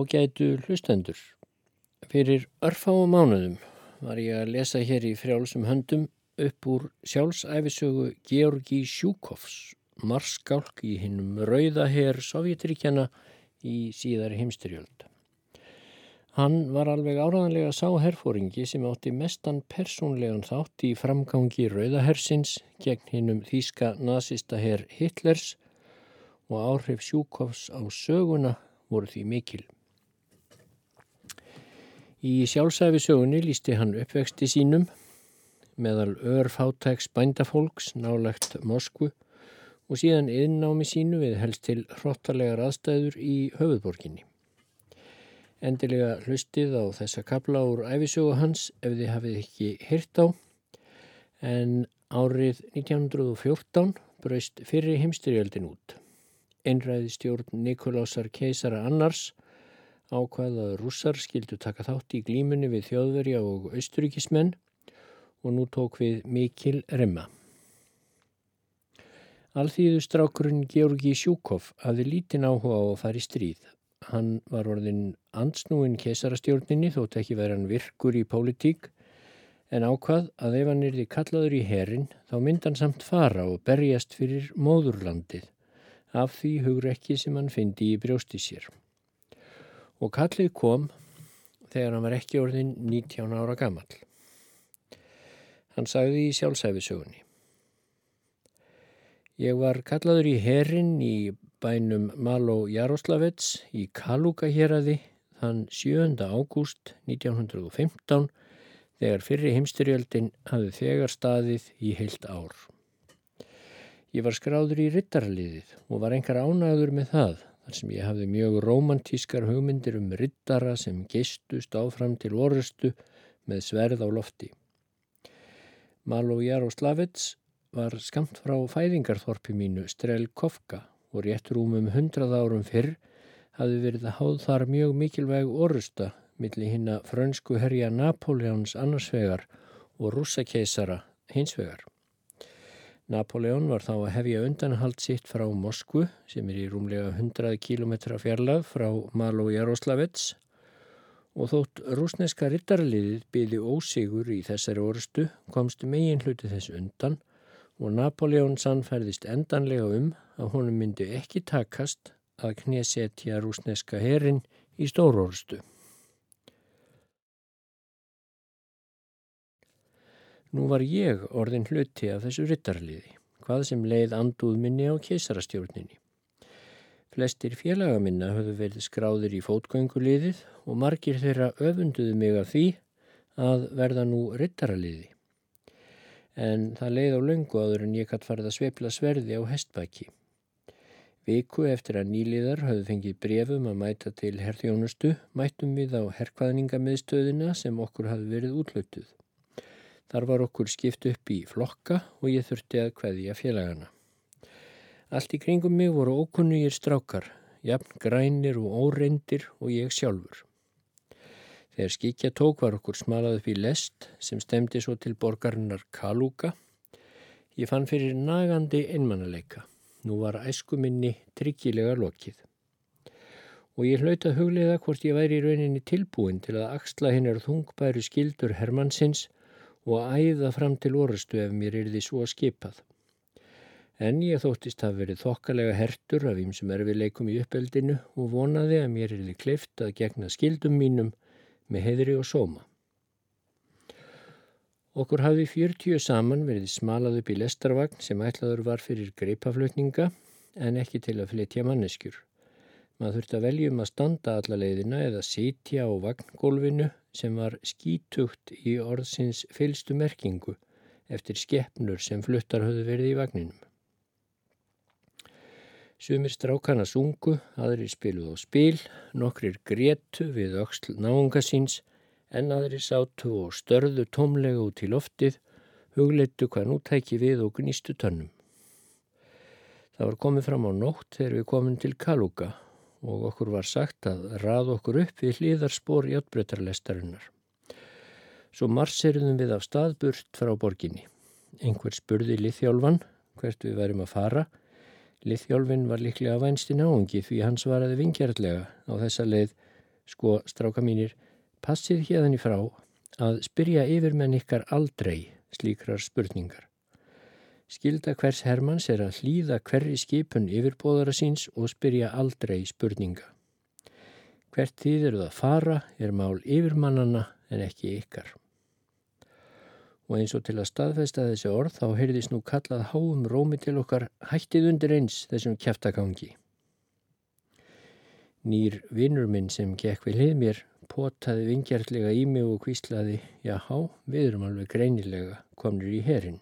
Ágætu hlustendur. Fyrir örfáum mánuðum var ég að lesa hér í frjálsum höndum upp úr sjálfsæfisögu Georgi Sjúkovs, marskálk í hinnum rauðaher Sovjetríkjana í síðari heimstyrjöld. Hann var alveg áraðanlega sáherfóringi sem átti mestan persónlegan þátt í framgangi rauðahersins gegn hinnum þýska nazista herr Hitlers og áhrif Sjúkovs á söguna voru því mikil. Í sjálfsæfisögunni lísti hann uppvexti sínum meðal örfátæks bændafólks nálegt Moskvu og síðan yðnámi sínu við helst til hróttalegar aðstæður í höfuðborginni. Endilega hlustið á þessa kapla úr æfisögu hans ef þið hafið ekki hirt á en árið 1914 braust fyrir heimstyrjöldin út. Einræði stjórn Nikolásar keisara annars ákvaðað rússar skildu taka þátt í glímunni við þjóðverja og austuríkismenn og nú tók við mikil remma. Alþýðustrákurinn Georgi Sjúkov hafði lítinn áhuga á að fara í stríð. Hann var orðin ansnúin kesarastjórninni þótt ekki verið hann virkur í pólitík en ákvað að ef hann erði kallaður í herin þá mynd hann samt fara og berjast fyrir móðurlandið af því hugrekki sem hann fyndi í brjósti sér og kallið kom þegar hann var ekki orðin 19 ára gammal. Hann sagði í sjálfsæfisögunni. Ég var kallaður í herin í bænum Malo Jaroslavets í Kaluga héradi þann 7. ágúst 1915 þegar fyrri heimstyrjöldin hafði þegar staðið í heilt ár. Ég var skráður í rittarliðið og var engar ánæður með það þar sem ég hafði mjög romantískar hugmyndir um rittara sem gistust áfram til orustu með sverð á lofti. Malo Jaroslavets var skamt frá fæðingarþorpi mínu Strelkovka og réttur um um hundrað árum fyrr hafði verið að háð þar mjög mikilvæg orusta millir hinn að frönsku herja Napoleons annarsvegar og rússakeisara hinsvegar. Napoleon var þá að hefja undanhald sitt frá Moskvu sem er í rúmlega 100 km fjarlag frá Malo Jaroslavets og þótt rúsneska rittarliðið byði ósigur í þessari orustu komst megin hluti þess undan og Napoleon sannferðist endanlega um að honum myndi ekki takast að knésetja rúsneska herin í stórorustu. Nú var ég orðin hluti af þessu rittarliði, hvað sem leið anduð minni á keisarastjórninni. Flestir félaga minna höfðu verið skráðir í fótgönguliðið og margir þeirra öfunduðu mig af því að verða nú rittaraliði. En það leið á löngu áður en ég hatt farið að sveifla sverði á hestbæki. Viku eftir að nýliðar höfðu fengið brefum að mæta til herþjónustu, mættum við á herrkvæðningamiðstöðina sem okkur hafði verið útlötuð. Þar var okkur skipt upp í flokka og ég þurfti að hveðja félagana. Allt í kringum mig voru ókunnugir strákar, jafn grænir og óreindir og ég sjálfur. Þegar skikja tók var okkur smalað upp í lest sem stemdi svo til borgarinnar Kaluga. Ég fann fyrir nagandi einmannaleika. Nú var æskuminni tryggilega lokið. Og ég hlaut að hugliða hvort ég væri í rauninni tilbúin til að axla hennar þungbæru skildur Hermannsins og æða fram til orustu ef mér yrði svo skipað. En ég þóttist að verið þokkalega hertur af ýmsum erfileikum í uppeldinu og vonaði að mér yrði kleift að gegna skildum mínum með heðri og sóma. Okkur hafi 40 saman verið smalað upp í lestarvagn sem ætlaður var fyrir greipaflutninga en ekki til að flytja manneskjur. Maður þurfti að veljum að standa alla leiðina eða sitja á vagngólfinu sem var skítugt í orðsins fylstu merkingu eftir skeppnur sem fluttar höfðu verið í vagninum. Sumir strákana sungu, aðrir spiluð á spil, nokkrir gretu við auksl náunga síns en aðrir sátu og störðu tómlega út í loftið, hugleittu hvað nú tæki við og gnístu tönnum. Það var komið fram á nótt þegar við komum til Kaluga og okkur var sagt að rað okkur upp við hlýðarspor játbreytarlestarinnar. Svo marseriðum við af staðburt frá borginni. Einhver spurði Lithjálfan hvert við værim að fara. Lithjálfin var líklega vænst í náungi því hann svaraði vingjartlega á þessa leið Sko, stráka mínir, passið hérðan í frá að spyrja yfirmenn ykkar aldrei slíkrar spurningar. Skilda hvers Hermanns er að hlýða hverri skipun yfirbóðara síns og spyrja aldrei spurninga. Hvert þýð eru það fara er mál yfirmannana en ekki ykkar. Og eins og til að staðfesta þessi orð þá heyrðis nú kallað háum rómi til okkar hættið undir eins þessum kæftagangi. Nýr vinnur minn sem gekk við hlið mér potaði vingjartlega í mig og kvíslaði, jáhá, við erum alveg greinilega komnir í herin.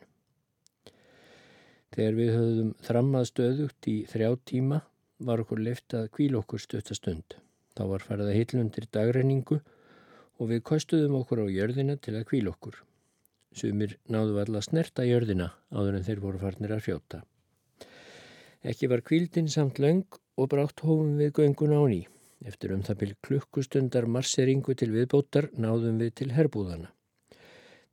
Þegar við höfðum þrammað stöðugt í þrjá tíma var okkur leift að kvíl okkur stöttastund. Þá var farið að hillundir dagreiningu og við kostuðum okkur á jörðina til að kvíl okkur. Sumir náðu alla snerta jörðina áður en þeir voru farnir að fljóta. Ekki var kvíldin samt löng og brátt hófum við gönguna á ný. Eftir um það byrj klukkustundar marseringu til viðbótar náðum við til herbúðana.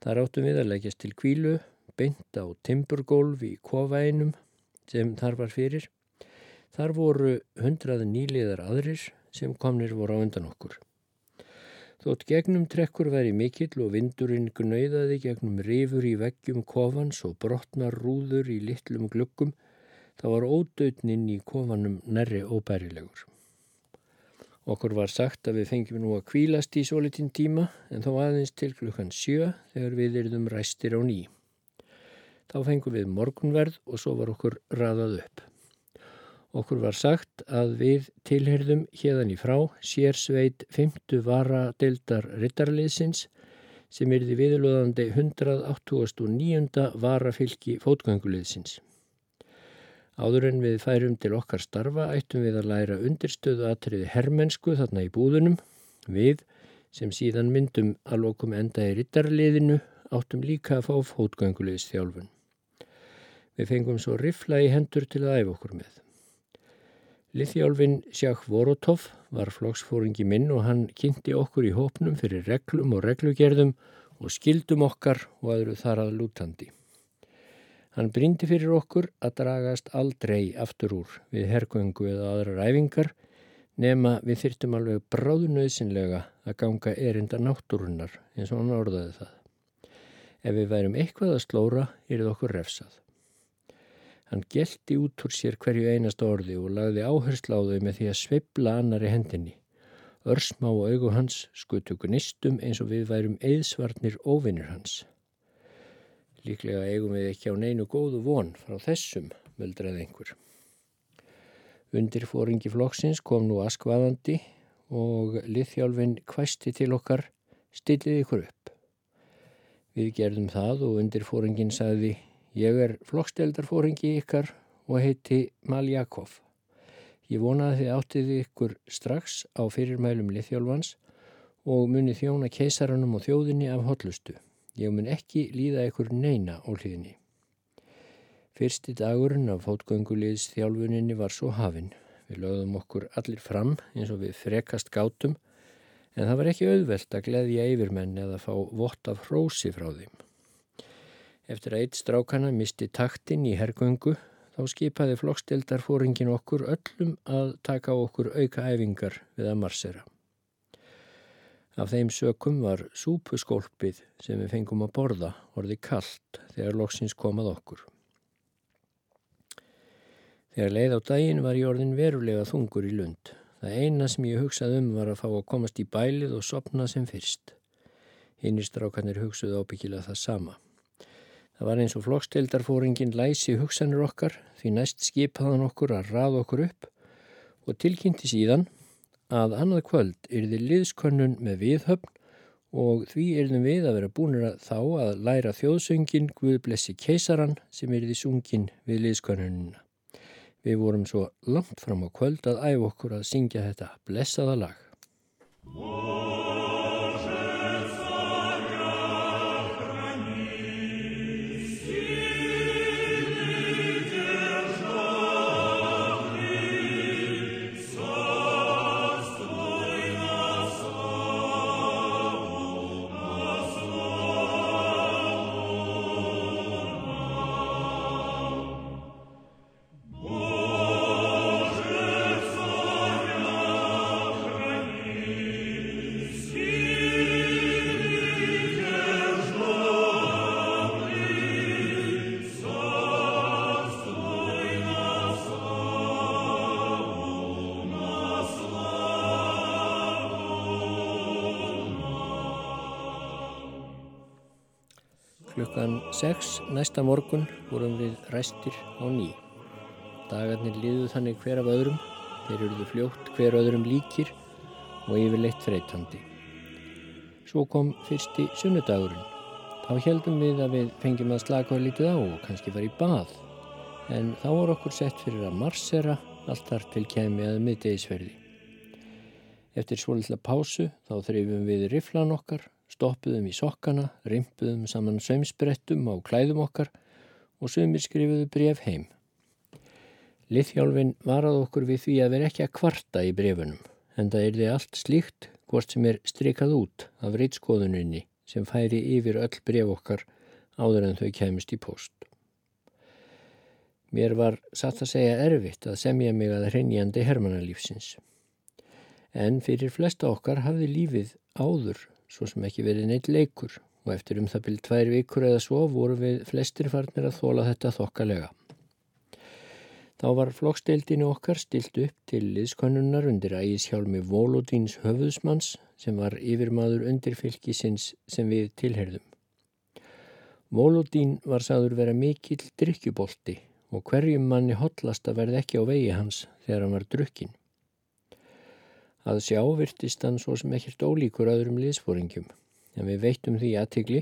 Þar áttum við að leggjast til kvílu beint á timburgólf í kofaeinum sem þar var fyrir. Þar voru hundrað nýliðar aðrir sem komnir voru á undan okkur. Þótt gegnum trekkur væri mikill og vindurinn gnauðaði gegnum rifur í veggjum kofans og brotnar rúður í litlum glukkum, þá var ódöðnin í kofanum nærri óbærilegur. Okkur var sagt að við fengjum nú að kvílast í svo litin tíma en þó aðeins til klukkan sjö þegar við erum ræstir á nýjum. Þá fengum við morgunverð og svo var okkur raðað upp. Okkur var sagt að við tilherðum hérðan í frá sérsveit 50 varadeildar rittarliðsins sem er því viðlóðandi 189. varafylki fótgönguliðsins. Áður en við færum til okkar starfa ættum við að læra undirstöðu aðtriði herrmennsku þarna í búðunum. Við, sem síðan myndum að lokum enda í rittarliðinu, áttum líka að fá fótgönguliðsþjálfun. Við fengum svo rifla í hendur til að æfa okkur með. Liðjálfin Sjakk Vorotov var flokksfóringi minn og hann kynnti okkur í hópnum fyrir reglum og reglugerðum og skildum okkar og aðru þar að lútandi. Hann brindi fyrir okkur að dragast aldrei aftur úr við hergöngu eða aðra ræfingar nema við þyrtum alveg bráðunauðsynlega að ganga erinda náttúrunnar eins og hann orðaði það. Ef við værum eitthvað að slóra, er það okkur refsað. Hann gelti út úr sér hverju einast orði og lagði áherslu á þau með því að sveibla annari hendinni. Örsmá og augu hans skutu gnistum eins og við værum eðsvarnir óvinnir hans. Líklega eigum við ekki á neinu góðu von frá þessum, möldraði einhver. Undir fóringi flokksins kom nú askvaðandi og liðhjálfin kvæsti til okkar, stillið ykkur upp. Við gerðum það og undir fóringin sagði Ég er flokksteldarfóringi ykkar og heiti Maljakov. Ég vonaði þið áttið ykkur strax á fyrirmælum liðþjálfans og muni þjóna keisaranum og þjóðinni af hotlustu. Ég mun ekki líða ykkur neina á hlýðinni. Fyrsti dagurinn af fótgönguliðs þjálfuninni var svo hafinn. Við lögðum okkur allir fram eins og við frekast gátum en það var ekki auðvelt að gleðja yfirmenn eða fá vott af hrósi frá þeim. Eftir að eitt strákana misti taktin í hergöngu þá skipaði flokkstildarfóringin okkur öllum að taka okkur auka æfingar við að marsera. Af þeim sökum var súpuskólpið sem við fengum að borða orði kallt þegar loksins komað okkur. Þegar leið á daginn var ég orðin verulega þungur í lund. Það eina sem ég hugsað um var að fá að komast í bælið og sopna sem fyrst. Hinnir strákanir hugsuði ábyggilega það sama. Það var eins og flokkstildarfóringin læsi hugsanir okkar því næst skipaðan okkur að raða okkur upp og tilkynnti síðan að annað kvöld yrði liðskönnun með viðhöfn og því yrðum við að vera búinir að þá að læra þjóðsöngin Guð blessi keisaran sem yrði sungin við liðskönnunina. Við vorum svo langt fram á kvöld að æfa okkur að syngja þetta blessaða lag. Klukkan 6 næsta morgun vorum við ræstir á ný. Dagarnir liðu þannig hver af öðrum, þeir eruðu fljótt hver öðrum líkir og yfirleitt freytandi. Svo kom fyrsti sunnudagurinn. Þá heldum við að við fengjum að slaka lítið á og kannski fara í bað. En þá var okkur sett fyrir að marsera allt þar til kemi að miðdegisverði. Eftir svolítla pásu þá þreyfum við riflan okkar, stoppuðum í sokkana, rimpuðum saman sömsbrettum á klæðum okkar og sömur skrifuðu bref heim. Liðhjálfin varað okkur við því að vera ekki að kvarta í brefunum, en það er því allt slíkt hvort sem er strikað út af reitskoðuninni sem færi yfir öll bref okkar áður en þau kemist í post. Mér var satt að segja erfitt að semja mig að hrenjandi hermanalífsins. En fyrir flesta okkar hafði lífið áður svo sem ekki verið neitt leikur og eftir um það byrjum tvær vikur eða svo voru við flestir farnir að þóla þetta þokkalega. Þá var flokksteildinu okkar stilt upp til liðskonnunnar undir ægishjálmi Volodíns höfuðsmanns sem var yfirmaður undirfylgisins sem við tilherðum. Volodín var sagður vera mikill drikkjubolti og hverjum manni hotlast að verði ekki á vegi hans þegar hann var drukkin. Að sjá virtist hann svo sem ekkert ólíkur öðrum liðsfóringjum, en við veittum því aðtigli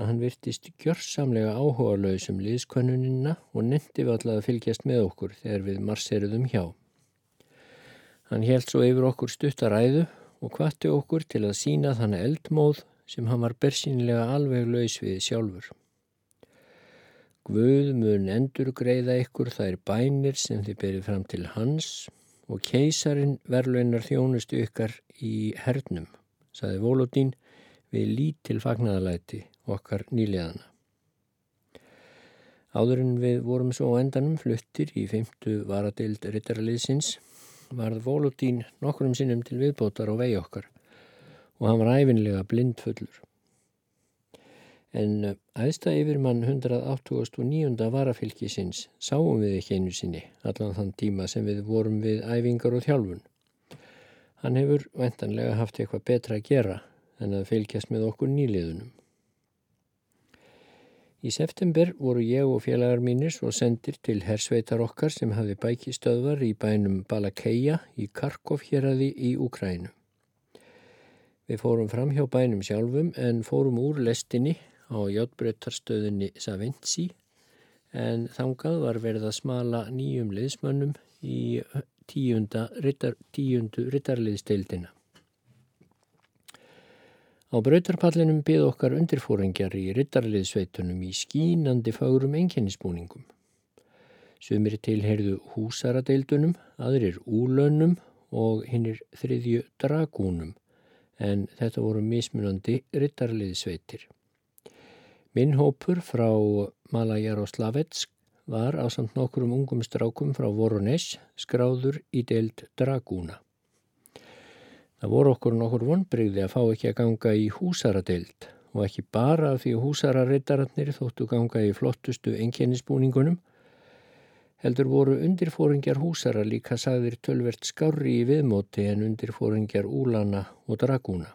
að hann virtist gjörsamlega áhuga lausum liðskönunina og nendi við alltaf að fylgjast með okkur þegar við marseruðum hjá. Hann held svo yfir okkur stuttaræðu og kvatti okkur til að sína þann eldmóð sem hann var bersýnilega alveg laus við sjálfur. Guð mun endur greiða ykkur þær bænir sem þið berið fram til hans og keisarin verluinnar þjónustu ykkar í hernum, saði Volodín við lítil fagnaðalæti okkar nýliðana. Áður en við vorum svo endanum fluttir í feimtu varadeild rittaraliðsins varð Volodín nokkrum sinnum til viðbótar á vegi okkar og hann var æfinlega blindfullur. En aðsta yfir mann 189. varafylgisins sáum við ekki einu sinni allan þann tíma sem við vorum við æfingar og þjálfun. Hann hefur vendanlega haft eitthvað betra að gera en að fylgjast með okkur nýliðunum. Í september voru ég og félagar mínir svo sendir til hersveitar okkar sem hafi bækistöðvar í bænum Balakeia í Karkov héradi í Úkrænu. Við fórum fram hjá bænum sjálfum en fórum úr lestinni á játbreytarstöðinni Saventsi en þangað var verið að smala nýjum liðsmönnum í tíundu rittarliðsteildina. Á brautarpallinum byð okkar undirfóringjar í rittarliðsveitunum í skínandi fagrum enginnisbúningum. Sumir tilherðu húsaradeildunum, aðrir úlönnum og hinnir þriðju dragúnum en þetta voru mismunandi rittarliðsveitir. Minn hópur frá Malajaroslavets var á samt nokkurum ungum strákum frá Voronezh skráður í deild dragúna. Það voru okkur nokkur vonbreyði að fá ekki að ganga í húsaradeild og ekki bara því að húsararitararnir þóttu ganga í flottustu enginnisbúningunum, heldur voru undirfóringjar húsara líka sagðir tölvert skári í viðmóti en undirfóringjar úlana og dragúna.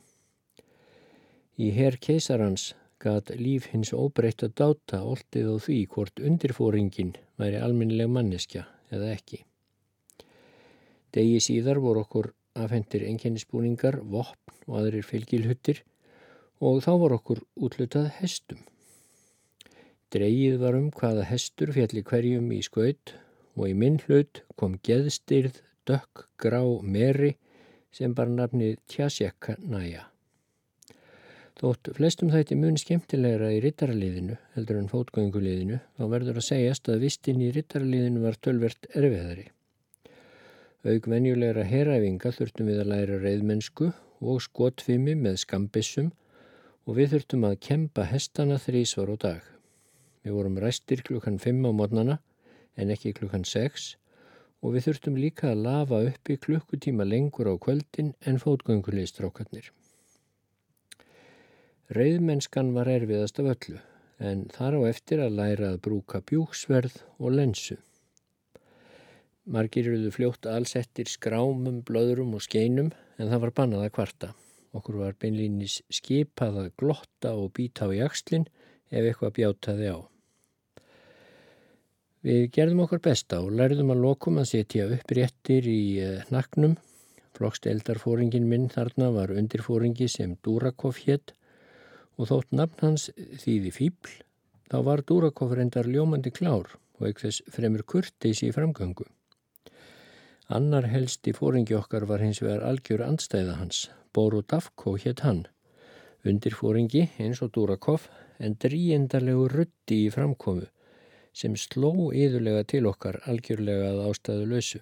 Í herr keisarans gat líf hins óbreytt að dáta oltið og því hvort undirfóringin væri alminnileg manneskja eða ekki. Degi síðar voru okkur afhendir enginnisbúningar, vopn og aðrir fylgilhuttir og þá var okkur útlutað hestum. Dreigið var um hvaða hestur fjalli hverjum í skaut og í minn hlut kom geðstyrð, dökk, grá, meri sem bara nafnið Tjasjekka næja. Þótt flestum þætti mun skemmtilegra í rittaraliðinu heldur en fótgönguliðinu þá verður að segjast að vistinn í rittaraliðinu var tölvert erfiðari. Aug venjulegra heræfinga þurftum við að læra reyðmennsku og skotfimi með skambissum og við þurftum að kempa hestana þrísvar á dag. Við vorum ræstir klukkan 5 á mótnana en ekki klukkan 6 og við þurftum líka að lafa uppi klukkutíma lengur á kvöldin en fótgöngulegstrákarnir. Reyðmennskan var erfiðast af öllu en þar á eftir að læra að brúka bjúksverð og lensu. Margir eruðu fljótt allsettir skrámum, blöðrum og skeinum en það var bannað að kvarta. Okkur var beinlýnis skipað að glotta og býta á jakslinn ef eitthvað bjátaði á. Við gerðum okkar besta og lærðum að lokum að setja upp réttir í naknum. Flokksteildarfóringin minn þarna var undirfóringi sem Durakov hétt og þótt nafn hans þýði fíbl, þá var Durakov reyndar ljómandi klár og ekkert fremur kurtis í framgöngu. Annar helsti fóringi okkar var hins vegar algjör andstæða hans, Borodavko hétt hann. Undirfóringi eins og Durakov en dríendarlegu rutti í framkomu sem sló yðurlega til okkar algjörlega að ástæðu lausu.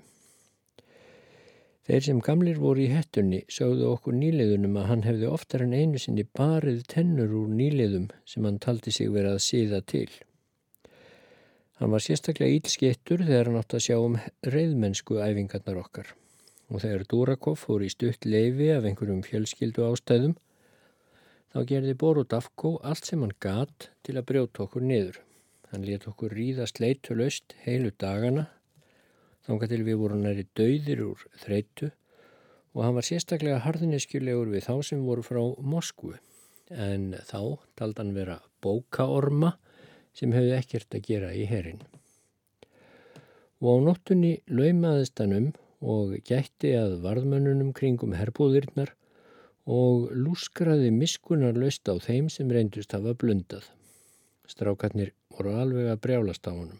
Þeir sem gamlir voru í hettunni sögðu okkur nýliðunum að hann hefði oftar en einu sinni barið tennur úr nýliðum sem hann taldi sig verið að síða til. Hann var sérstaklega ílskettur þegar hann átt að sjá um reyðmennsku æfingarnar okkar og þegar Durakov fór í stutt leifi af einhverjum fjölskyldu ástæðum þá gerði Borodavko allt sem hann gat til að brjóta okkur niður. Hann let okkur ríða sleitulöst heilu dagana, þángar til við vorum næri dauðir úr þreitu og hann var sérstaklega harðineskjulegur við þá sem voru frá Moskvu. En þá taldi hann vera bókaorma sem hefði ekkert að gera í herin. Og á nóttunni laumaðist hann um og gætti að varðmönnunum kringum herbúðirnar og lúskraði miskunar löst á þeim sem reyndust hafa blundað. Strákarnir voru alveg að brjálast á honum.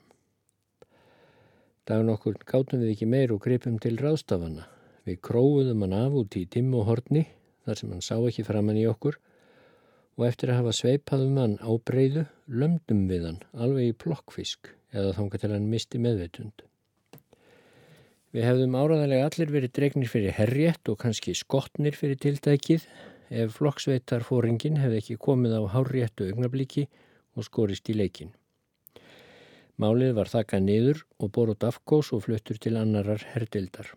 Dagun okkur gáttum við ekki meir og gripum til ráðstafana. Við króðum hann af út í timm og horni þar sem hann sá ekki framann í okkur og eftir að hafa sveipaðum hann á breyðu lömdum við hann alveg í plokkfisk eða þánga til hann misti meðveitund. Við hefðum áraðarlega allir verið dregnir fyrir herrétt og kannski skotnir fyrir tiltækið ef flokksveitarfóringin hefði ekki komið á hárréttu augnablíki og skorist í leikin. Málið var þakkað niður og borðt afgós og fluttur til annarar herdildar.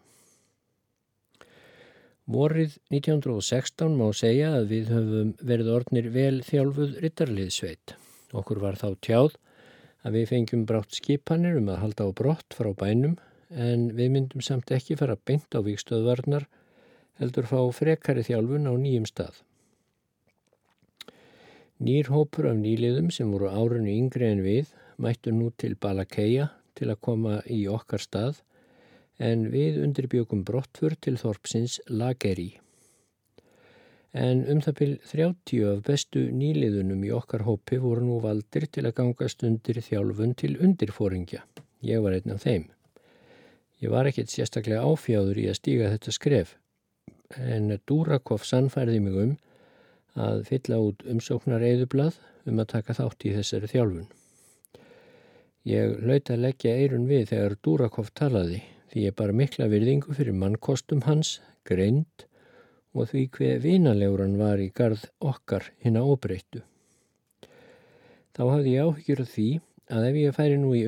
Vorið 1916 má segja að við höfum verið orðnir vel þjálfuð rittarliðsveit. Okkur var þá tjáð að við fengjum brátt skipanir um að halda á brott frá bænum en við myndum samt ekki fara beint á vikstöðvarnar heldur fá frekari þjálfun á nýjum stað. Nýr hópur af nýliðum sem voru árunni yngri en við mættu nú til Balakeia til að koma í okkar stað en við undirbjögum brottfur til Þorpsins Lageri. En um það byrj 30 af bestu nýliðunum í okkar hópi voru nú valdir til að gangast undir þjálfun til undirfóringja. Ég var einn af þeim. Ég var ekkert sérstaklega áfjáður í að stíga þetta skref en Durakov sannfærði mig um að fylla út umsóknar eðublað um að taka þátt í þessari þjálfun. Ég hlaut að leggja eirun við þegar Durakov talaði því ég bara mikla virðingu fyrir mannkostum hans, greind og því hver vinalegur hann var í gard okkar hinn að óbreyttu. Þá hafði ég áhyggjur af því að ef ég færi nú í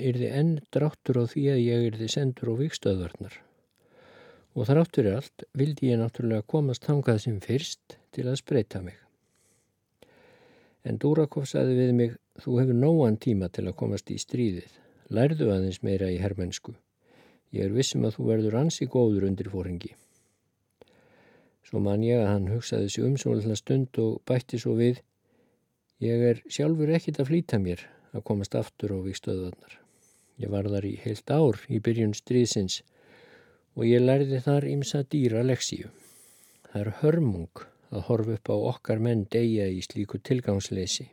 er þið enn dráttur á því að ég þið sendur á vikstöðvarnar og þar áttur er allt vildi ég náttúrulega komast hangað sem fyrst til að spreita mig. En Dúrakov saði við mig, þú hefur nóan tíma til að komast í stríðið, lærðu aðeins meira í herrmennsku. Ég er vissum að þú verður ansi góður undir fóringi. Svo man ég að hann hugsaði sig um svona stund og bætti svo við, ég er sjálfur ekkit að flýta mér að komast aftur á vikstöðvarnar. Ég var þar í heilt ár í byrjun stríðsins og ég lærði þar ímsa dýra leksíu. Það er hörmung að horfa upp á okkar menn deyja í slíku tilgangsleysi.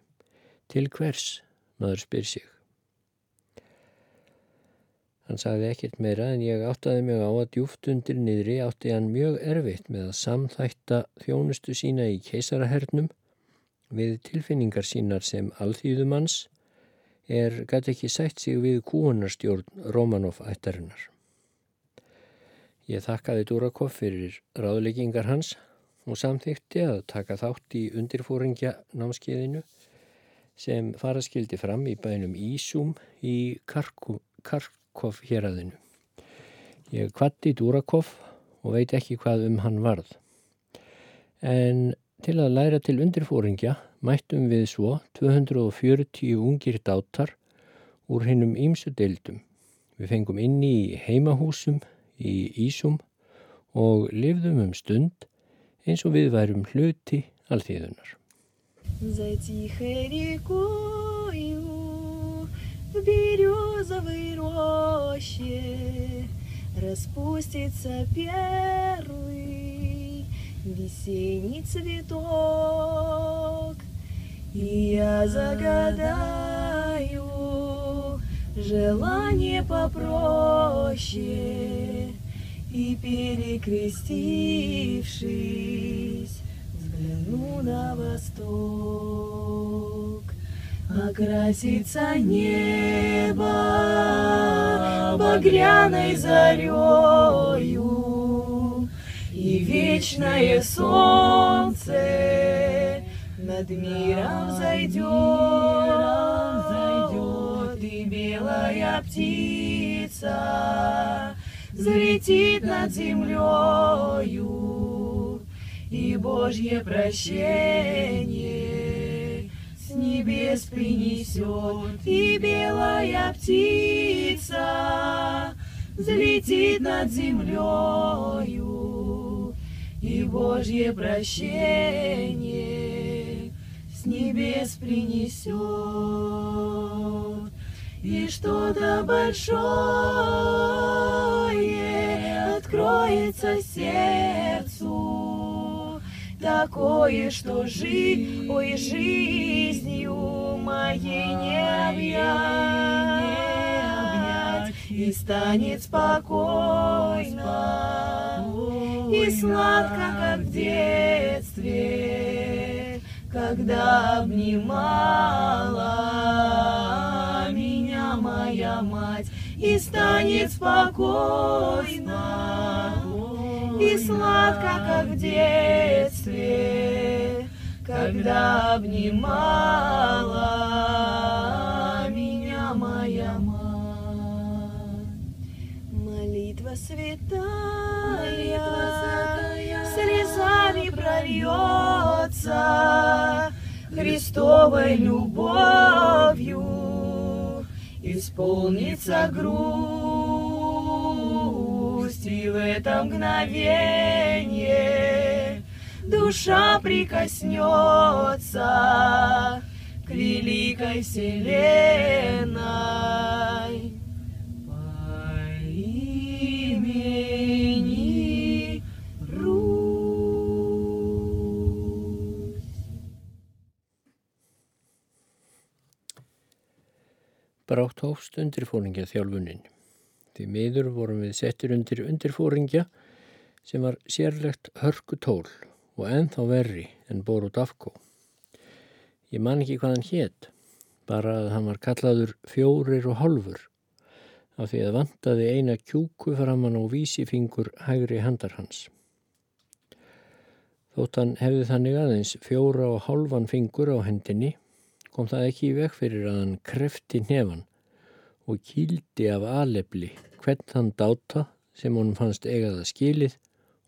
Til hvers, maður spyr sig. Hann sagði ekkert meira en ég áttaði mig á að djúft undir niðri átti hann mjög erfitt með að samþætta þjónustu sína í keisarahernum við tilfinningar sínar sem alþýðumanns er gæti ekki sætt sig við kúunarstjórn Romanov-ættarinnar. Ég þakkaði Durakov fyrir ráðleggingar hans og samþykti að taka þátt í undirfóringja námskeiðinu sem faraskildi fram í bænum Ísum í Karkov héræðinu. Ég kvatti Durakov og veit ekki hvað um hann varð. En til að læra til undirfóringja mættum við svo 240 ungir dátar úr hinnum ímsu deildum. Við fengum inn í heimahúsum í Ísum og lifðum um stund eins og við værum hluti alþýðunar. За тихой рекою в березовой роще Распустится первый весенний цветок. И я загадаю желание попроще И перекрестившись взгляну на восток. Окрасится небо багряной зарею, И вечное солнце над миром зайдет, зайдет и белая птица взлетит над землею, Божье прощение с небес принесет, и белая птица взлетит над землею, и Божье прощение с небес принесет, и что-то большое откроется сердцу, такое, что жи, ой, жизнью моей не объять, и станет спокойно, и сладко, как в детстве, когда обнимала меня моя мать, и станет спокойно, и сладко, как в детстве, когда обнимала меня моя мать. Молитва святая, слезами прольется Христовой любовью, исполнится грусть, и в это мгновение душа прикоснется к великой вселенной. По имени Русь. Brátt hófst undirfóringja þjálfunin. Því miður vorum við settir undir undirfóringja sem var sérlegt hörku tól og ennþá verri en Borut Afko. Ég man ekki hvað hann hétt, bara að hann var kallaður fjórir og hálfur af því að vantaði eina kjúku framann á vísifingur hægri handar hans. Þótt hann hefði þannig aðeins fjóra og hálfan fingur á hendinni kom það ekki í veg fyrir að hann krefti nefan og kýldi af alefli hvern þann dáta sem honum fannst eigaða skilið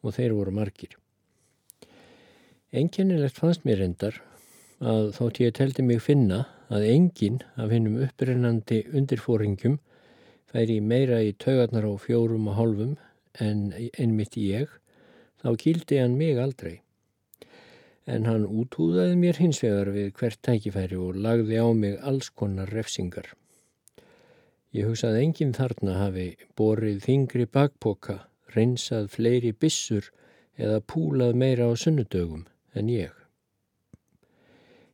og þeir voru margir. Enkennilegt fannst mér endar að þótt ég teldi mig finna að enginn af hennum upprennandi undirfóringjum færi meira í taugarnar á fjórum og hálfum en einmitt ég, þá kýldi hann mig aldrei en hann útúðaði mér hins vegar við hvert tækifæri og lagði á mig alls konar refsingar. Ég hugsaði enginn þarna hafi borið þingri bakpoka, reynsað fleiri bissur eða púlað meira á sunnudögum en ég.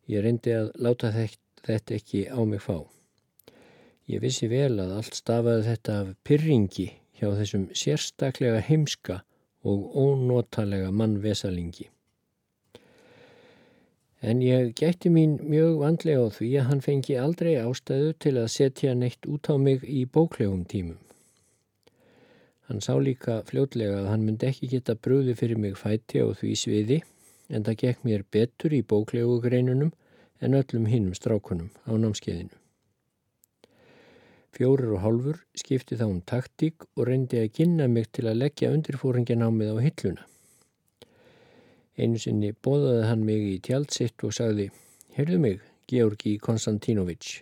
Ég reyndi að láta þetta ekki á mig fá. Ég vissi vel að allt stafaði þetta af pyrringi hjá þessum sérstaklega heimska og ónotalega mannvesalingi. En ég gætti mín mjög vandlega á því að hann fengi aldrei ástæðu til að setja neitt út á mig í bóklegum tímum. Hann sá líka fljótlega að hann myndi ekki geta brúði fyrir mig fæti á því sviði en það gekk mér betur í bóklegu greinunum en öllum hinnum strákunum á námskeiðinu. Fjórir og hálfur skipti þá um taktík og reyndi að kynna mig til að leggja undirfóringjanámið á hilluna. Einu sinni bóðaði hann mig í tjaldsitt og sagði Herðu mig, Georgi Konstantínovits.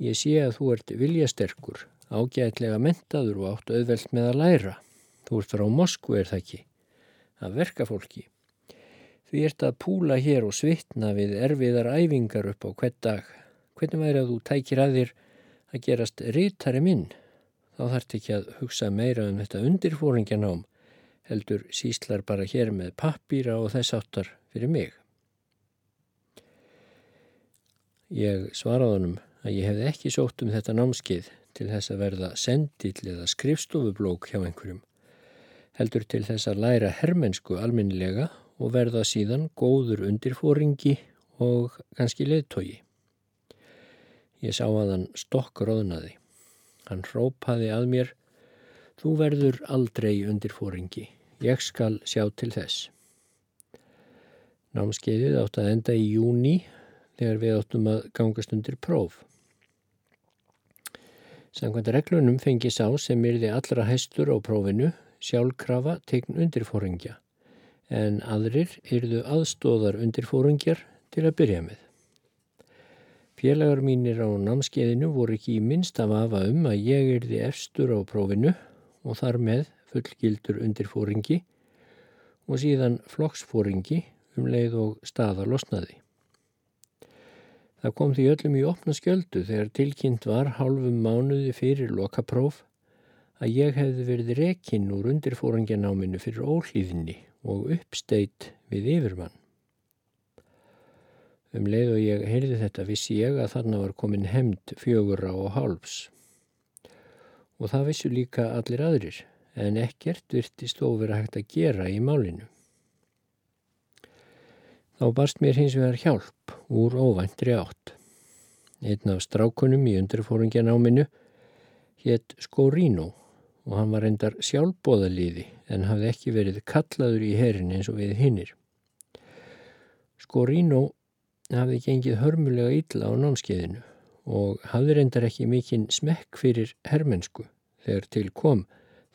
Ég sé að þú ert viljasterkur, ágætlega mentaður og átt auðvelt með að læra. Þú ert frá Moskvu er það ekki, að verka fólki. Því ert að púla hér og svitna við erfiðar æfingar upp á hvert dag. Hvernig væri að þú tækir að þér að gerast rítari minn? Þá þarf ekki að hugsa meira um þetta undirfóringjanám, heldur síslar bara hér með pappýra og þess áttar fyrir mig. Ég svaraði honum að ég hefði ekki sótt um þetta námskið til þess að verða sendill eða skrifstofublók hjá einhverjum, heldur til þess að læra hermensku alminnilega og verða síðan góður undirfóringi og kannski leðtogi. Ég sá að hann stokk róðnaði. Hann rópaði að mér, þú verður aldrei undirfóringi, ég skal sjá til þess. Námskeiðið átt að enda í júni þegar við áttum að gangast undir próf. Samkvæmt reglunum fengi sá sem yrði allra hæstur á prófinu sjálfkrafa tegn undirfóringja en aðrir yrðu aðstóðar undir fórungjar til að byrja með. Félagar mínir á námskeiðinu voru ekki í minnst af afa um að ég yrði efstur á prófinu og þar með fullgildur undir fóringi og síðan flokksfóringi um leið og staðar losnaði. Það kom því öllum í opna skjöldu þegar tilkynnt var hálfum mánuði fyrir lokapróf að ég hefði verið rekinn úr undirfóringjanáminu fyrir ólíðinni og uppsteitt við yfirmann. Um leið og ég heyrði þetta vissi ég að þarna var komin hemd fjögurra og hálfs. Og það vissu líka allir aðrir, en ekkert virtist ofur að hægt að gera í málinu. Þá barst mér hins vegar hjálp úr óvæntri átt. Einn af strákunum í undirfóringjanáminu hétt Skórínó og hann var endar sjálfbóðaliði en hafði ekki verið kallaður í herin eins og við hinnir. Skorino hafði gengið hörmulega illa á námskeiðinu og hafði reyndar ekki mikinn smekk fyrir hermensku þegar til kom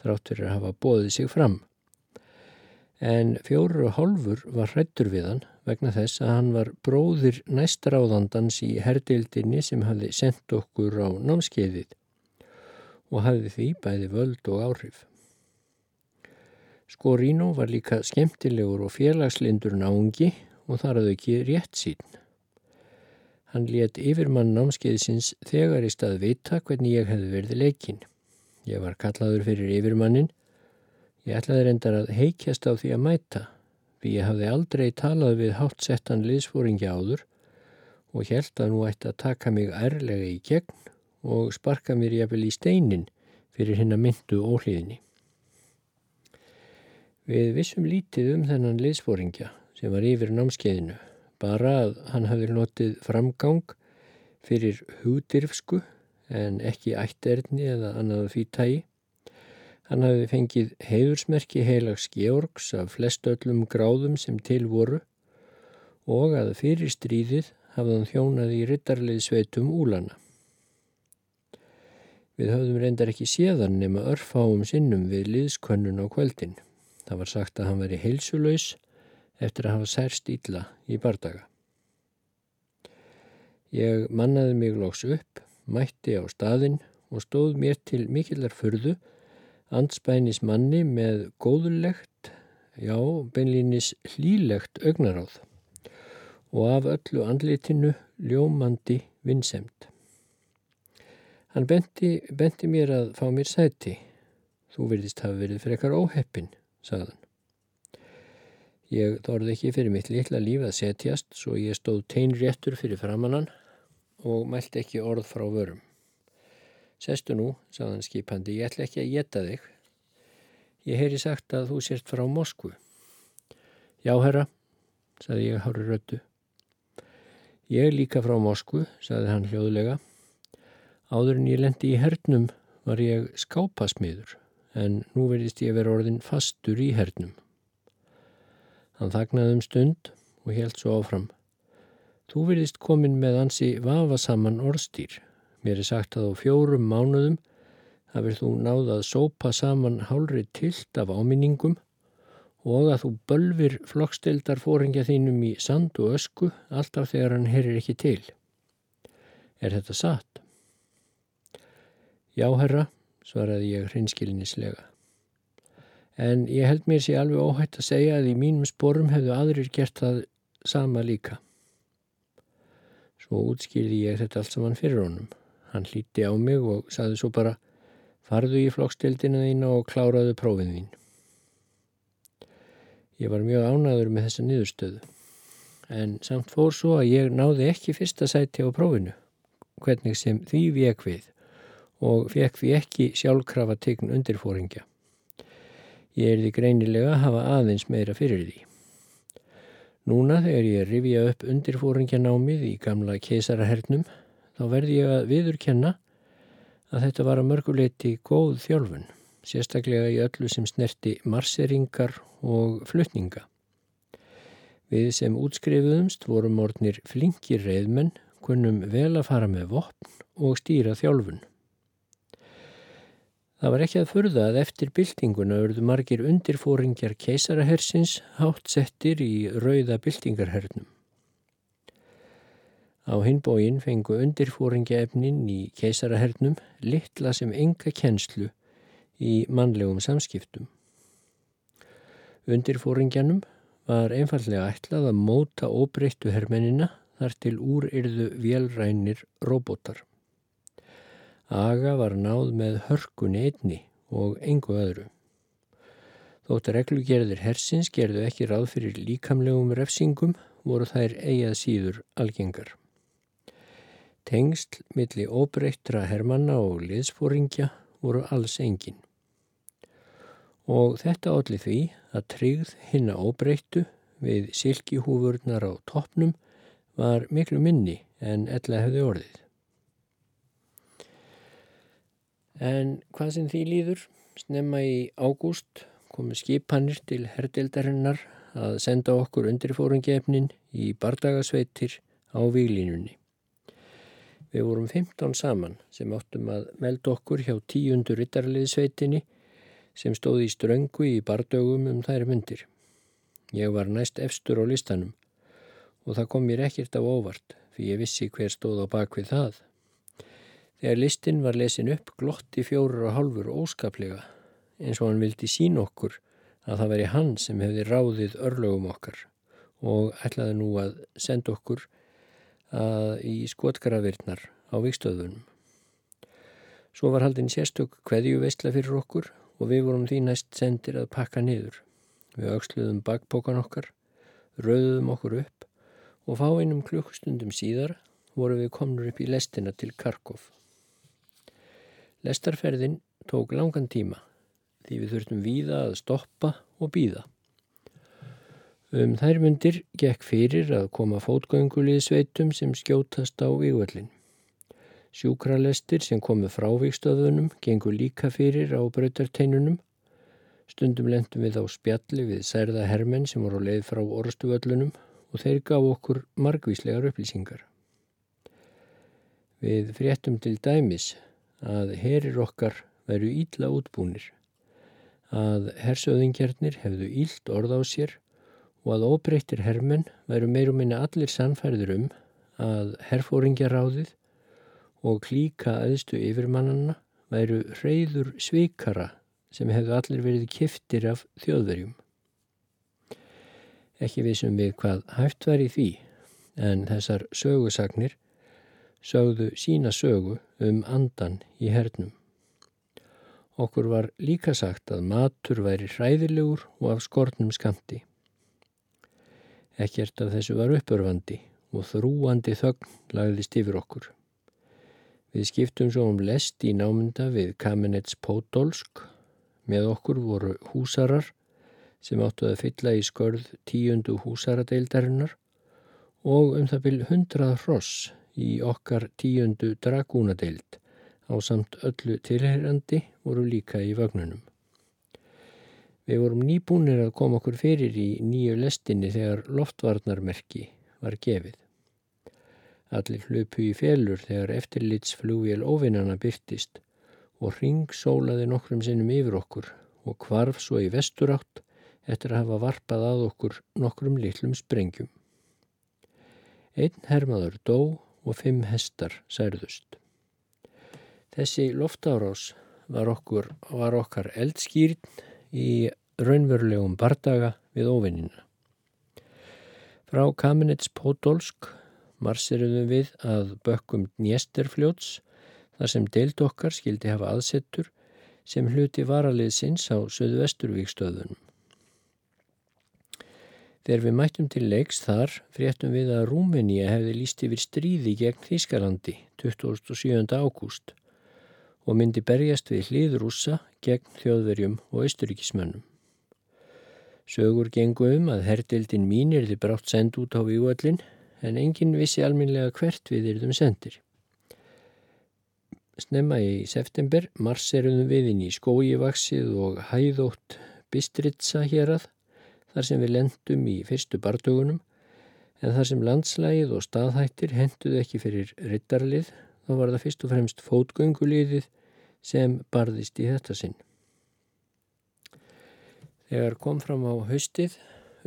þrátt fyrir að hafa bóðið sig fram. En fjóru og hálfur var hrættur við hann vegna þess að hann var bróðir næstaráðandans í herdildinni sem hafði sendt okkur á námskeiðið og hafði því bæði völd og áhrif. Skorino var líka skemmtilegur og félagslindur náungi og þar hafði ekki rétt sín. Hann let yfirmann námskeiðsins þegar í stað vita hvernig ég hefði verið leikinn. Ég var kallaður fyrir yfirmannin. Ég ætlaði reyndar að heikjast á því að mæta, því ég hafði aldrei talað við hátsettan liðsfóringi áður og held að nú ætti að taka mig ærlega í gegn og sparka mér jafnvel í steinin fyrir hinn að myndu óhlýðinni. Við vissum lítið um þennan liðsfóringja sem var yfir námskeiðinu, bara að hann hafði notið framgang fyrir hugdirfsku en ekki ætterni eða annað fýttægi. Hann hafði fengið heiðursmerki heilags Georgs af flestöllum gráðum sem til voru og að fyrir stríðið hafði hann þjónað í rittarlið sveitum úlana. Við höfðum reyndar ekki séðan nema örfáum sinnum við liðskönnun á kveldin. Það var sagt að hann veri heilsulöys eftir að hafa særst ítla í bardaga. Ég mannaði mig loks upp, mætti á staðinn og stóð mér til mikillar fyrðu, anspænis manni með góðulegt, já, beinlínis hlílegt augnaráð og af öllu andlitinu ljómandi vinsemt. Hann benti, benti mér að fá mér sæti. Þú verðist hafa verið frekar óheppin, sagðan. Ég þorði ekki fyrir mitt litla líf að setjast svo ég stóð teinréttur fyrir framannan og mælt ekki orð frá vörum. Sestu nú, sagðan skipandi, ég ætla ekki að geta þig. Ég heyri sagt að þú sért frá Moskvu. Já, herra, sagði ég hári röttu. Ég líka frá Moskvu, sagði hann hljóðlega. Áður en ég lendi í hernum var ég skápasmiður en nú verðist ég vera orðin fastur í hernum. Hann þagnaði um stund og helt svo áfram. Þú verðist komin með ansi vafasaman orðstýr. Mér er sagt að á fjórum mánuðum hafið þú náð að sópa saman hálri tilt af áminningum og að þú bölfir flokkstildar fóringja þínum í sand og ösku alltaf þegar hann herir ekki til. Er þetta satt? Já, herra, svaraði ég hrinskilinislega. En ég held mér sér alveg óhætt að segja að í mínum sporum hefðu aðrir gert það sama líka. Svo útskýrði ég þetta allt saman fyrir honum. Hann hlíti á mig og saði svo bara farðu í flokkstildina þína og kláraðu prófið þín. Ég var mjög ánaður með þessa niðurstöðu. En samt fór svo að ég náði ekki fyrsta sæti á prófinu, hvernig sem því vek við og fekk því ekki sjálfkrafa tegn undirfóringja. Ég er því greinilega að hafa aðeins meira fyrir því. Núna þegar ég rifja upp undirfóringjanámið í gamla keisarahernum þá verði ég að viðurkenna að þetta var að mörguleiti góð þjálfun, sérstaklega í öllu sem snerti marseringar og flutninga. Við sem útskrifuðumst vorum orðnir flinkir reyðmenn, kunnum vel að fara með vopn og stýra þjálfun. Það var ekki að furða að eftir byltinguna örðu margir undirfóringjar keisarahersins hátt settir í rauða byltingarhernum. Á hinbóin fengu undirfóringjaefnin í keisarahernum litla sem enga kennslu í mannlegum samskiptum. Undirfóringjanum var einfallega ætlað að móta óbreyttu hermennina þar til úr yrðu vélrænir robotar. Aga var náð með hörkun einni og engu öðru. Þótt reglugerðir hersins gerðu ekki ráð fyrir líkamlegum refsingum voru þær eigað síður algengar. Tengst milli óbreyttra hermanna og liðsfóringja voru alls engin. Og þetta allir því að tryggð hinna óbreyttu við silkihúfurnar á toppnum var miklu minni en ella hefði orðið. En hvað sem því líður, snemma í ágúst komu skipanir til herdeldarinnar að senda okkur undirfóringefnin í bardagasveitir á výlínunni. Við vorum 15 saman sem áttum að melda okkur hjá tíundur rittarliðsveitinni sem stóði í ströngu í bardögum um þær myndir. Ég var næst efstur á listanum og það kom mér ekkert á óvart fyrir ég vissi hver stóð á bakvið það. Þegar listin var lesin upp glotti fjórar og halfur óskaplega eins og hann vildi sín okkur að það veri hann sem hefði ráðið örlögum okkar og ætlaði nú að senda okkur að í skotgravirnar á vikstöðunum. Svo var haldinn sérstök kveðju veistla fyrir okkur og við vorum því næst sendir að pakka niður. Við auksluðum bakpókan okkar, rauðum okkur upp og fá einum klukkustundum síðar voru við komnur upp í lestina til Karkov. Lestarferðin tók langan tíma því við þurftum víða að stoppa og býða. Um þær myndir gekk fyrir að koma fótgöngulið sveitum sem skjótast á vývöldin. Sjúkralestir sem komu frá vikstöðunum gengur líka fyrir á brautarteinunum. Stundum lendum við á spjalli við særða hermenn sem voru leið frá orstuvöllunum og þeir gaf okkur margvíslegar upplýsingar. Við fréttum til dæmis að herir okkar veru ílla útbúnir, að hersöðingjarnir hefðu ílt orð á sér og að óbreyttir hermenn veru meirum minna allir sannfærður um að herfóringjaráðið og klíka aðstu yfirmannanna væru reyður svikara sem hefðu allir verið kiftir af þjóðverjum. Ekki vissum við hvað hæft var í því en þessar sögusagnir sögðu sína sögu um andan í hernum. Okkur var líka sagt að matur væri hræðilegur og af skortnum skamti. Ekkert af þessu var uppörfandi og þrúandi þögn lagðist yfir okkur. Við skiptum svo um lest í námynda við Kamenets Pótolsk. Með okkur voru húsarar sem áttu að fylla í skörð tíundu húsaradeildarinnar og um það byrj hundrað hross í okkar tíundu dragúnadeild á samt öllu tilherrandi voru líka í vagnunum. Við vorum nýbúnir að koma okkur fyrir í nýju lestinni þegar loftvarnarmerki var gefið. Allir hlupu í félur þegar eftirlitsflugvél óvinnana byrtist og ring sólaði nokkrum sinnum yfir okkur og kvarf svo í vesturátt eftir að hafa varpað að okkur nokkrum litlum sprengjum. Einn hermaður dó og fimm hestar særðust. Þessi loftárás var, okkur, var okkar eldskýrn í raunverulegum bardaga við óvinnina. Frá Kamenets Podolsk marsiruðum við að bökkum Dniesterfljóts þar sem deild okkar skildi hafa aðsettur sem hluti varaliðsins á Suðvesturvíkstöðunum. Þegar við mættum til leiks þar fréttum við að Rúmenía hefði líst yfir stríði gegn Þýskalandi 27. ágúst og myndi berjast við hlýðrúsa gegn þjóðverjum og austuríkismönnum. Sögur gengu um að herdildin mín er þið brátt send út á vývöldin en enginn vissi alminlega hvert við erum sendir. Snemma í september marseruðum við inn í skójivaksið og hæðótt Bistritsa hérað þar sem við lendum í fyrstu bardögunum en þar sem landslægið og staðhættir henduð ekki fyrir rittarlið þá var það fyrst og fremst fótgönguliðið sem barðist í þetta sinn. Þegar kom fram á haustið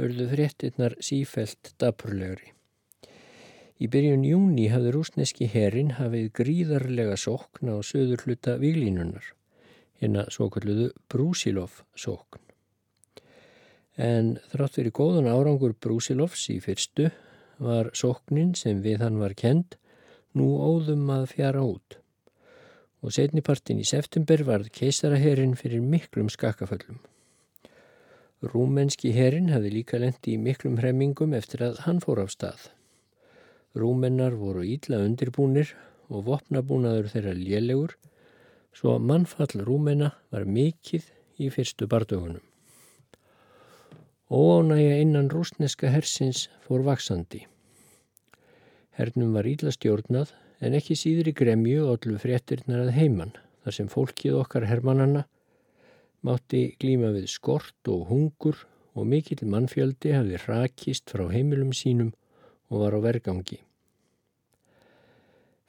örðu fréttinnar sífælt dapurlegri. Í byrjun júni hafði rúsneski herin hafið gríðarlega sókn á söður hluta výlínunar, hérna svo kalluðu Brúsilov sókn en þrátt fyrir góðan árangur Brúsilovs í fyrstu var sóknin sem við hann var kend nú óðum að fjara út og setnipartin í september varð keisaraherin fyrir miklum skakkaföllum. Rúmenski herin hafði líka lendi í miklum hremmingum eftir að hann fór af stað. Rúmennar voru ídla undirbúnir og vopnabúnaður þeirra lélegur svo mannfall Rúmenna var mikill í fyrstu bardögunum. Óánægja innan rúsneska hersins fór vaksandi. Hernum var íla stjórnað en ekki síður í gremju og allu fréttirnar að heiman þar sem fólkið okkar hermannanna mátti glíma við skort og hungur og mikill mannfjöldi hafði rakist frá heimilum sínum og var á vergangi.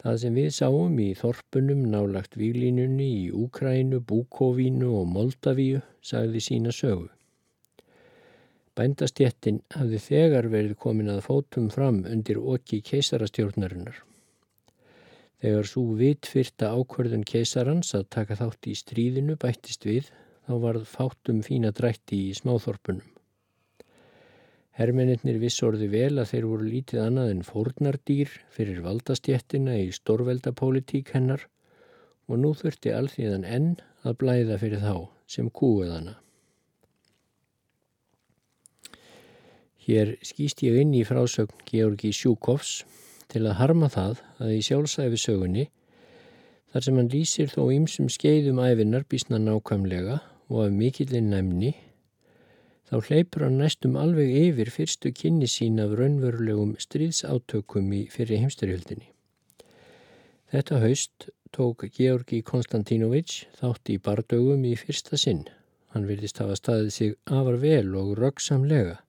Það sem við sáum í þorpunum nálagt výlínunni í Úkrænu, Búkovínu og Moldavíu sagði sína sögu. Bændastjettin hafði þegar verið komin að fótum fram undir okki keisarastjórnarinnar. Þegar svo vitfyrta ákverðun keisarans að taka þátt í stríðinu bættist við, þá varð fátum fína drætti í smáþorpunum. Hermennir vissorði vel að þeir voru lítið annað en fórnardýr fyrir valdastjettina í stórveldapólitík hennar og nú þurfti alþíðan enn að blæða fyrir þá sem kúuðana. Hér skýst ég inn í frásögn Georgi Sjúkovs til að harma það að í sjálfsæfi sögunni þar sem hann lýsir þó ýmsum skeiðum æfinar bísna nákvæmlega og af mikillin næmni þá hleypur hann næstum alveg yfir fyrstu kynni sín af raunverulegum stríðsátökum í fyrir heimsturhjöldinni. Þetta haust tók Georgi Konstantínović þátt í bardögum í fyrsta sinn. Hann vilist hafa staðið sig afar vel og röggsamlega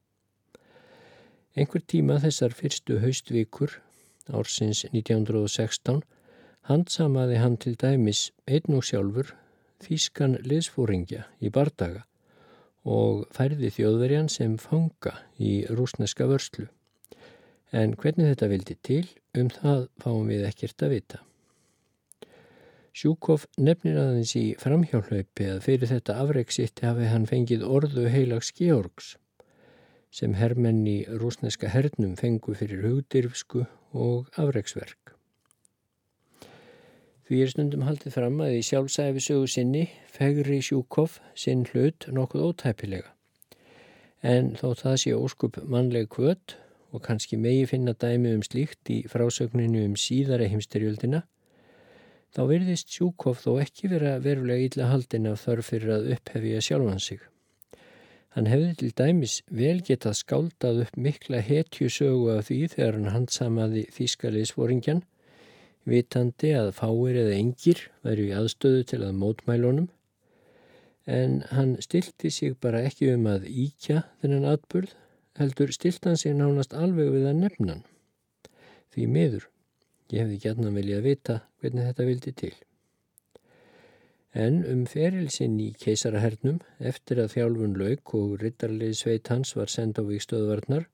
Einhver tíma þessar fyrstu haustvíkur ársins 1916 handsamaði hann til dæmis einn og sjálfur þýskan liðsfóringja í bardaga og færði þjóðverjan sem fanga í rúsneska vörslu. En hvernig þetta vildi til, um það fáum við ekkert að vita. Sjúkov nefnir aðeins í framhjálpaupi að fyrir þetta afreiksitti hafi hann fengið orðu heilags Georgs sem hermenn í rúsneska hernum fengu fyrir hugdyrfsku og afreiksverk. Því er stundum haldið fram að í sjálfsæfi sögu sinni fegri Sjúkov sinn hlut nokkuð ótæpilega. En þó það sé óskup mannleg kvöt og kannski megi finna dæmi um slíkt í frásögninu um síðara heimsterjöldina, þá verðist Sjúkov þó ekki vera verulega illa haldin af þörf fyrir að upphefja sjálfan sig. Hann hefði til dæmis vel getað skáldað upp mikla hetjusögu af því þegar hann handsamaði þýskaliðsvoringjan, vitandi að fáir eða engir væri í aðstöðu til að mótmælunum, en hann stilti sig bara ekki um að íkja þennan atburð, heldur stilt hann sig nánast alveg við að nefna hann. Því miður, ég hefði gætna viljað vita hvernig þetta vildi til. En um ferilsinn í keisarahernum eftir að þjálfun lauk og rittarlið sveit hans var senda á vikstöðvarnar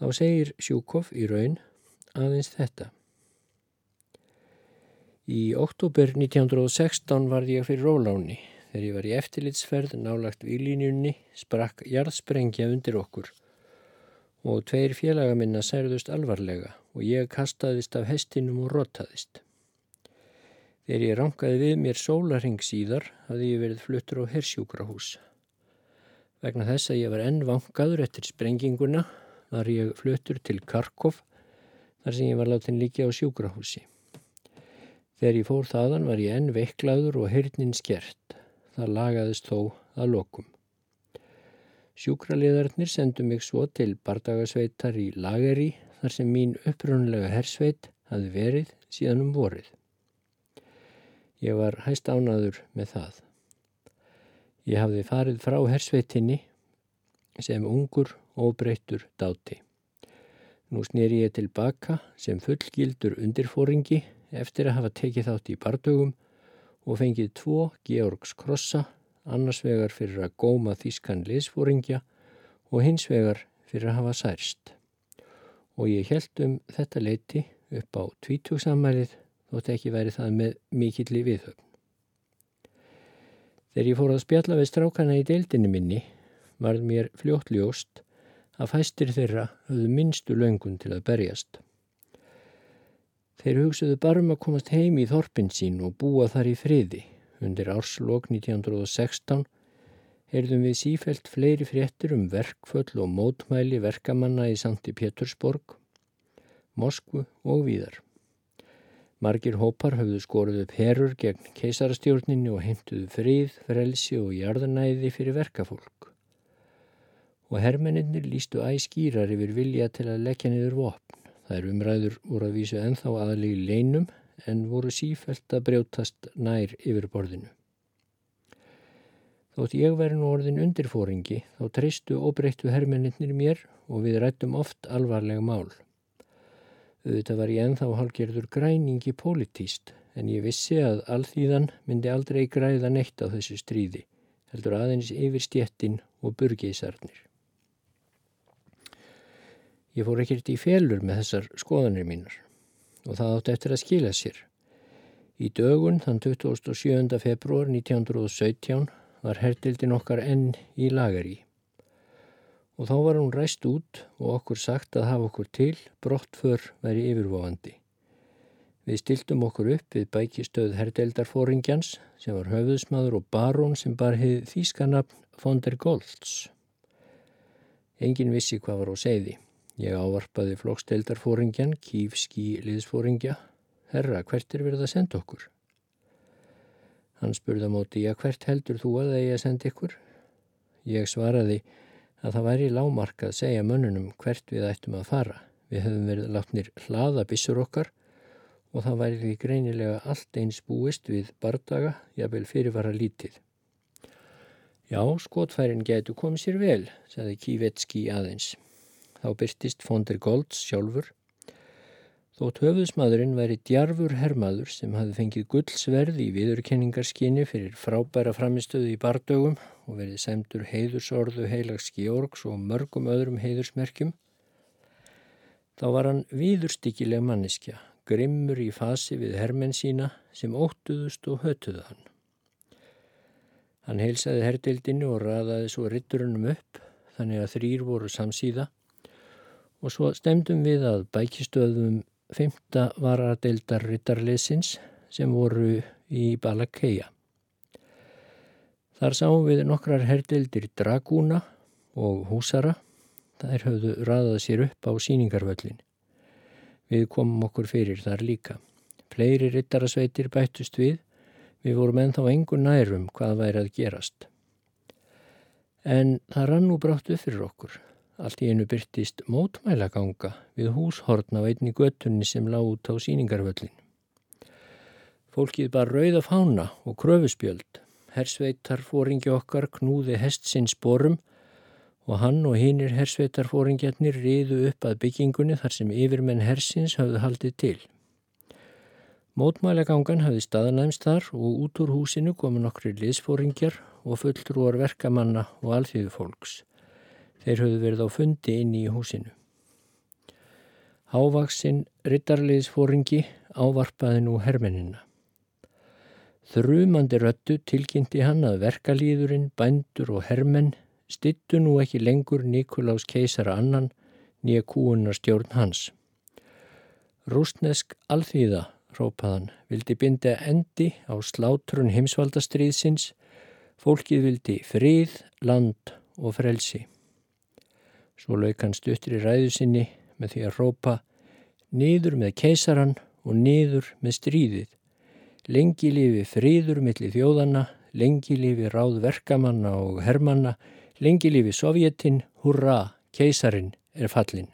þá segir Sjúkov í raun aðeins þetta. Í oktober 1916 var ég fyrir Róláni þegar ég var í eftirlitsferð nálagt výlínjunni sprakk jarðsprengja undir okkur og tveir félaga minna særðust alvarlega og ég kastaðist af hestinum og rotaðist. Þegar ég rangaði við mér sólaring síðar hafði ég verið fluttur á hersjúkrahús. Vegna þess að ég var enn vangaður eftir sprenginguna var ég fluttur til Karkov þar sem ég var látin líka á sjúkrahúsi. Þegar ég fór þaðan var ég enn veiklaður og heyrnin skert. Það lagaðist þó að lokum. Sjúkraliðarnir sendu mig svo til bardagasveitar í Lageri þar sem mín upprunlega hersveit hafi verið síðan um vorið. Ég var hæst ánaður með það. Ég hafði farið frá hersveitinni sem ungur og breyttur dáti. Nú snýri ég tilbaka sem fullgildur undirfóringi eftir að hafa tekið þátt í bardögum og fengið tvo Georgs krossa annars vegar fyrir að góma þýskan liðsfóringja og hins vegar fyrir að hafa særst. Og ég held um þetta leiti upp á tvítugsamælið þótt ekki væri það með mikill í viðhöfn. Þegar ég fór að spjalla við strákana í deildinni minni varð mér fljóttljóst að fæstir þeirra höfðu minnstu löngun til að berjast. Þeir hugsuðu bara um að komast heim í þorpin sín og búa þar í friði Undir árslokk 1916 heyrðum við sífelt fleiri fréttir um verkföll og mótmæli verkamanna í Sankti Pétursborg, Moskvu og víðar. Margir hópar höfðu skoruð upp herur gegn keisarastjórninni og heimtuðu frið, frelsi og jarðanæði fyrir verkafólk. Og hermeninnir lístu æskýrar yfir vilja til að leggja niður vopn. Það er umræður úr að vísu enþá aðligi leinum en voru sífælt að brjótast nær yfir borðinu. Þótt ég veri nú orðin undirfóringi þá treystu og breyttu hermeninnir mér og við rættum oft alvarlega mál. Þetta var ég enþá halgerður græningi pólitíst en ég vissi að alþýðan myndi aldrei græða neitt á þessu stríði, heldur aðeins yfir stjettin og burgeisarnir. Ég fór ekkert í félur með þessar skoðanir mínar og það átti eftir að skila sér. Í dögun þann 27. februar 1917 var herdildin okkar enn í lagari. Og þá var hún ræst út og okkur sagt að hafa okkur til, brottför veri yfirvofandi. Við stiltum okkur upp við bækistöð herdeldarfóringjans sem var höfðusmaður og barón sem bar hefði þýskanapn von der Goltz. Engin vissi hvað var á segði. Ég ávarpaði flokksteldarfóringjan, kýfski liðsfóringja. Herra, hvert er verið að senda okkur? Hann spurði á móti, já hvert heldur þú að það ég að senda ykkur? Ég svaraði að það væri lámark að segja mönnunum hvert við ættum að fara. Við höfum verið látnir hlaða bissur okkar og það væri því greinilega allt eins búist við bardaga, jábel fyrirvara lítið. Já, skotfærin getur komið sér vel, sagði Kívetski aðeins. Þá byrtist Fonder Golds sjálfur. Þótt höfðusmaðurinn væri djarfur hermaður sem hafði fengið gullsverð í viðurkenningarskinni fyrir frábæra framistöðu í bardögum og verið semdur heiðursorðu heilags Georgs og mörgum öðrum heiðursmerkjum. Þá var hann viðurstykkileg manneskja, grimmur í fasi við hermenn sína sem óttuðust og hötuðu hann. Hann heilsaði herdildinu og raðaði svo ritturunum upp þannig að þrýr voru samsíða og svo stemdum við að bækistöðum femta varadeildar rittarleysins sem voru í Balakeia. Þar sáum við nokkrar herdeildir dragúna og húsara. Þær höfðu raðað sér upp á síningarvöllin. Við komum okkur fyrir þar líka. Fleiri rittarasveitir bættust við. Við vorum ennþá engur nærum hvað væri að gerast. En það rann nú brátt upp fyrir okkur. Allt í einu byrtist mótmælaganga við húshorn á einni göttunni sem lág út á síningarvöllin. Fólkið bar rauða fána og kröfuspjöld. Hersveitar fóringi okkar knúði hest sinn sporum og hann og hinnir hersveitar fóringjarnir riðu upp að byggingunni þar sem yfirmenn hersins hafði haldið til. Mótmælagangan hafði staðanæmst þar og út úr húsinu komu nokkri liðsfóringjar og fulltrúar verkamanna og alþýðu fólks. Þeir höfðu verið á fundi inni í húsinu. Hávaksinn rittarliðsfóringi ávarpaði nú hermenina. Þrumandi röttu tilkynnti hann að verkalýðurinn, bændur og hermenn stittu nú ekki lengur Nikolás keisara annan nýja kúunar stjórn hans. Rústnesk alþýða, rópaðan, vildi binda endi á slátrun heimsvaldastriðsins, fólkið vildi frið, land og frelsi. Svo lauk hann stuttir í ræðu sinni með því að rópa niður með keisaran og niður með stríðið. Lengi lifi fríður millir þjóðana, lengi lifi ráð verkamanna og hermanna, lengi lifi sovjetin, hurra, keisarin er fallin.